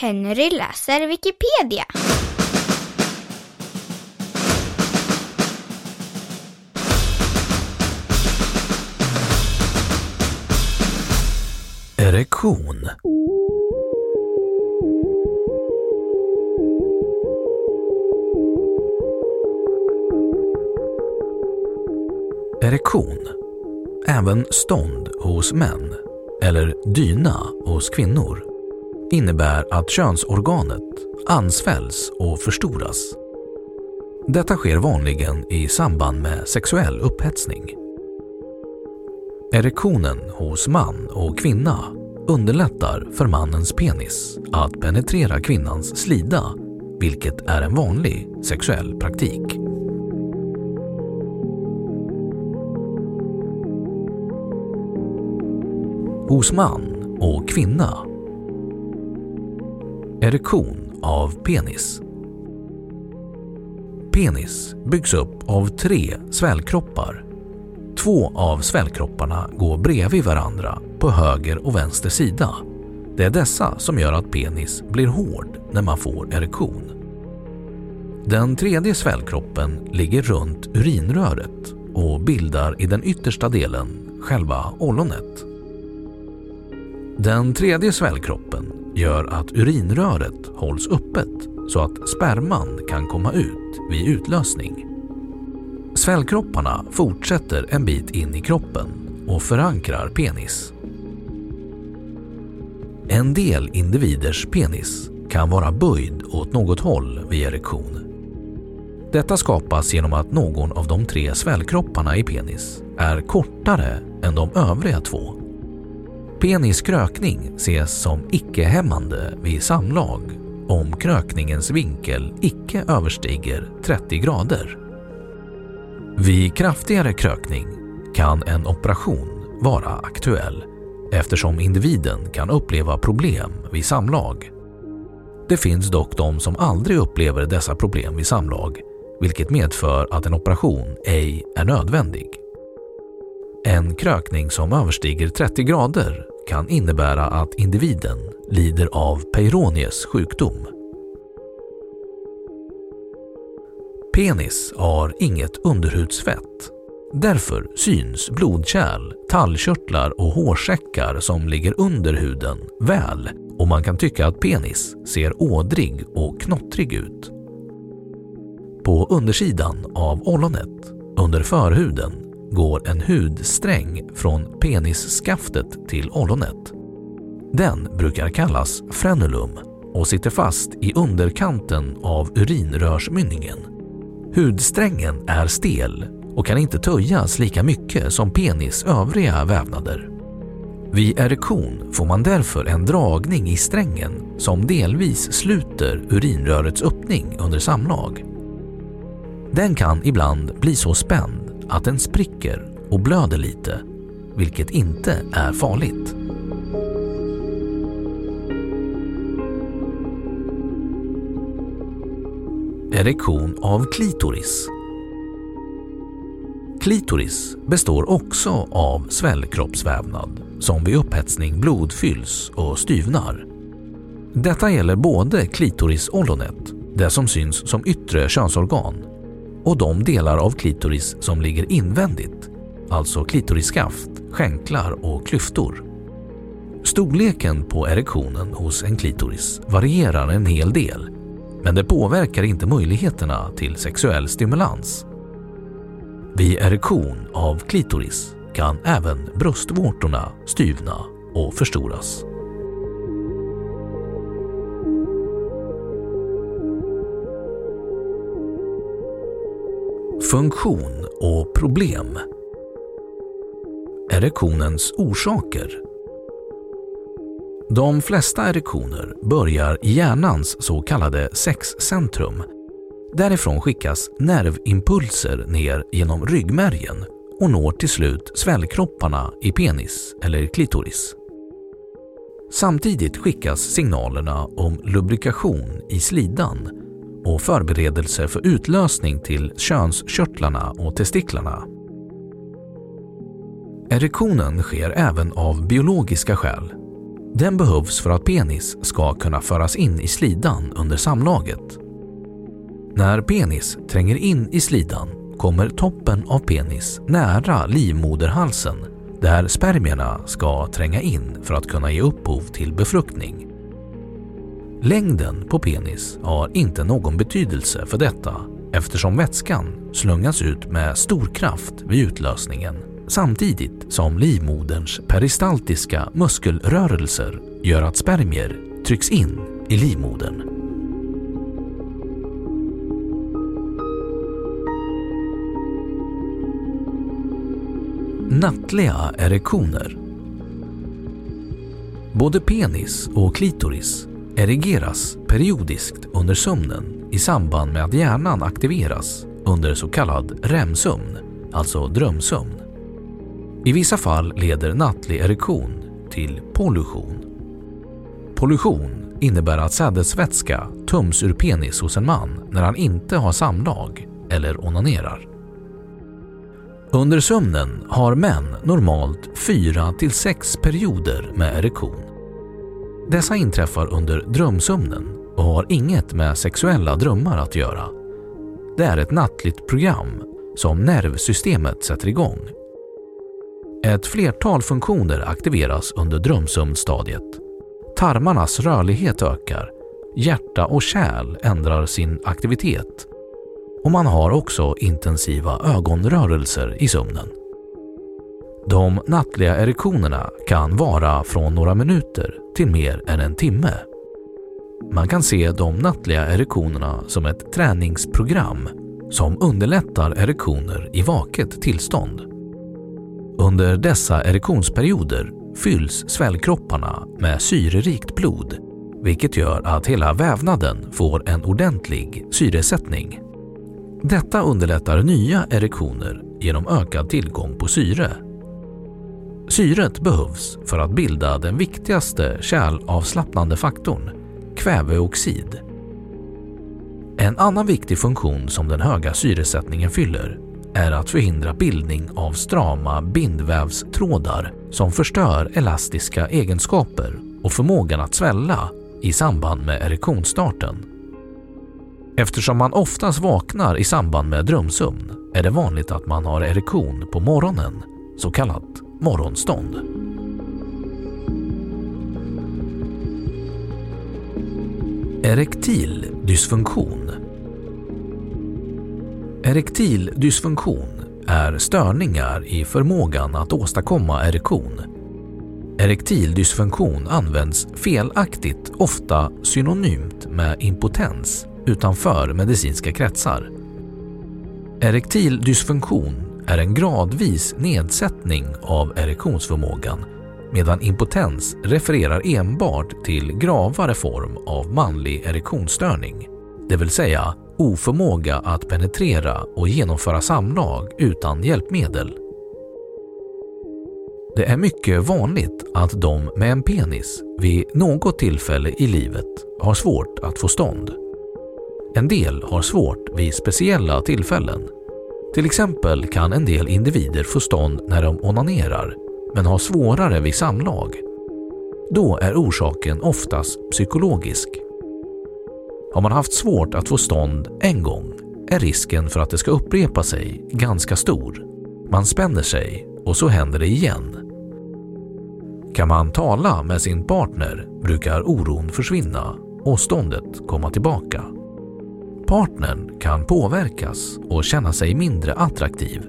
Henry läser Wikipedia. Erektion. Erektion, även stånd hos män eller dyna hos kvinnor, innebär att könsorganet ansvälls och förstoras. Detta sker vanligen i samband med sexuell upphetsning. Erektionen hos man och kvinna underlättar för mannens penis att penetrera kvinnans slida, vilket är en vanlig sexuell praktik. Hos man och kvinna Erektion av penis Penis byggs upp av tre svällkroppar Två av svällkropparna går bredvid varandra på höger och vänster sida. Det är dessa som gör att penis blir hård när man får erektion. Den tredje svällkroppen ligger runt urinröret och bildar i den yttersta delen själva ollonet. Den tredje svällkroppen gör att urinröret hålls öppet så att sperman kan komma ut vid utlösning. Svällkropparna fortsätter en bit in i kroppen och förankrar penis. En del individers penis kan vara böjd åt något håll vid erektion. Detta skapas genom att någon av de tre svällkropparna i penis är kortare än de övriga två. Peniskrökning ses som icke-hämmande vid samlag om krökningens vinkel icke överstiger 30 grader. Vid kraftigare krökning kan en operation vara aktuell eftersom individen kan uppleva problem vid samlag. Det finns dock de som aldrig upplever dessa problem vid samlag vilket medför att en operation ej är nödvändig. En krökning som överstiger 30 grader kan innebära att individen lider av Peyronie's sjukdom. Penis har inget underhudsfett. Därför syns blodkärl, tallkörtlar och hårsäckar som ligger under huden väl och man kan tycka att penis ser ådrig och knottrig ut. På undersidan av ollonet, under förhuden, går en hudsträng från penisskaftet till ollonet. Den brukar kallas frenulum och sitter fast i underkanten av urinrörsmynningen. Hudsträngen är stel och kan inte töjas lika mycket som penis övriga vävnader. Vid erektion får man därför en dragning i strängen som delvis sluter urinrörets öppning under samlag. Den kan ibland bli så spänd att den spricker och blöder lite, vilket inte är farligt. Erektion av klitoris Klitoris består också av svällkroppsvävnad som vid upphetsning blodfylls och styvnar. Detta gäller både klitorisollonet, det som syns som yttre könsorgan, och de delar av klitoris som ligger invändigt, alltså klitorisskaft, skänklar och klyftor. Storleken på erektionen hos en klitoris varierar en hel del, men det påverkar inte möjligheterna till sexuell stimulans. Vid erektion av klitoris kan även bröstvårtorna styvna och förstoras. Funktion och problem Erektionens orsaker De flesta erektioner börjar i hjärnans så kallade sexcentrum. Därifrån skickas nervimpulser ner genom ryggmärgen och når till slut svällkropparna i penis eller klitoris. Samtidigt skickas signalerna om lubrikation i slidan och förberedelse för utlösning till könskörtlarna och testiklarna. Erektionen sker även av biologiska skäl. Den behövs för att penis ska kunna föras in i slidan under samlaget. När penis tränger in i slidan kommer toppen av penis nära livmoderhalsen där spermierna ska tränga in för att kunna ge upphov till befruktning. Längden på penis har inte någon betydelse för detta eftersom vätskan slungas ut med stor kraft vid utlösningen samtidigt som livmoderns peristaltiska muskelrörelser gör att spermier trycks in i livmodern. Nattliga erektioner Både penis och klitoris erigeras periodiskt under sömnen i samband med att hjärnan aktiveras under så kallad REM-sömn, alltså drömsömn. I vissa fall leder nattlig erektion till pollution. Pollution innebär att sädesvätska töms ur penis hos en man när han inte har samlag eller onanerar. Under sömnen har män normalt 4 till 6 perioder med erektion. Dessa inträffar under drömsömnen och har inget med sexuella drömmar att göra. Det är ett nattligt program som nervsystemet sätter igång. Ett flertal funktioner aktiveras under drömsömnstadiet. Tarmarnas rörlighet ökar, hjärta och kärl ändrar sin aktivitet och man har också intensiva ögonrörelser i sömnen. De nattliga erektionerna kan vara från några minuter till mer än en timme. Man kan se de nattliga erektionerna som ett träningsprogram som underlättar erektioner i vaket tillstånd. Under dessa erektionsperioder fylls svällkropparna med syrerikt blod vilket gör att hela vävnaden får en ordentlig syresättning. Detta underlättar nya erektioner genom ökad tillgång på syre. Syret behövs för att bilda den viktigaste kärlavslappnande faktorn, kväveoxid. En annan viktig funktion som den höga syresättningen fyller är att förhindra bildning av strama bindvävstrådar som förstör elastiska egenskaper och förmågan att svälla i samband med erektionsstarten. Eftersom man oftast vaknar i samband med drömsömn är det vanligt att man har erektion på morgonen, så kallat morgonstånd. Erektil dysfunktion Erektil dysfunktion är störningar i förmågan att åstadkomma erektion. Erektil dysfunktion används felaktigt ofta synonymt med impotens utanför medicinska kretsar. Erektil dysfunktion är en gradvis nedsättning av erektionsförmågan medan impotens refererar enbart till gravare form av manlig erektionsstörning, det vill säga oförmåga att penetrera och genomföra samlag utan hjälpmedel. Det är mycket vanligt att de med en penis vid något tillfälle i livet har svårt att få stånd. En del har svårt vid speciella tillfällen. Till exempel kan en del individer få stånd när de onanerar men har svårare vid samlag. Då är orsaken oftast psykologisk. Har man haft svårt att få stånd en gång är risken för att det ska upprepa sig ganska stor. Man spänner sig och så händer det igen. Kan man tala med sin partner brukar oron försvinna och ståndet komma tillbaka. Partnern kan påverkas och känna sig mindre attraktiv.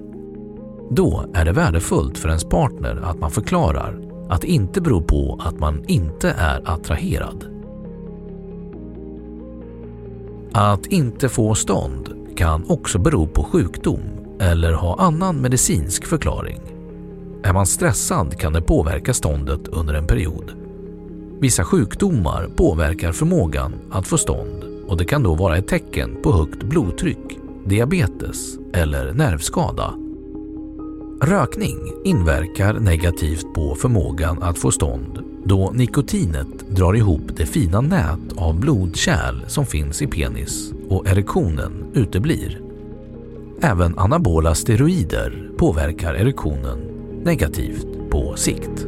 Då är det värdefullt för ens partner att man förklarar att det inte beror på att man inte är attraherad. Att inte få stånd kan också bero på sjukdom eller ha annan medicinsk förklaring. Är man stressad kan det påverka ståndet under en period. Vissa sjukdomar påverkar förmågan att få stånd och det kan då vara ett tecken på högt blodtryck, diabetes eller nervskada. Rökning inverkar negativt på förmågan att få stånd då nikotinet drar ihop det fina nät av blodkärl som finns i penis och erektionen uteblir. Även anabola steroider påverkar erektionen negativt på sikt.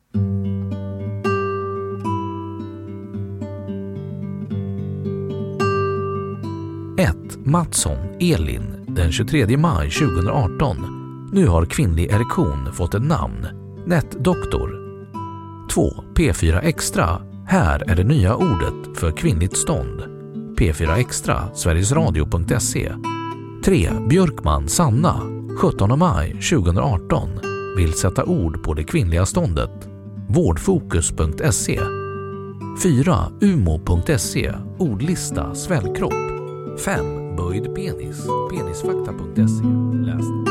1. Mattsson, Elin, den 23 maj 2018. Nu har kvinnlig erektion fått ett namn. Nätdoktor. 2. P4 Extra. Här är det nya ordet för kvinnligt stånd. P4 Extra, Sverigesradio.se. 3. Björkman, Sanna. 17 maj 2018. Vill sätta ord på det kvinnliga ståndet. Vårdfokus.se. 4. Umo.se. Ordlista svällkropp. 5. Böjd penis. Penisfakta.se. Läs.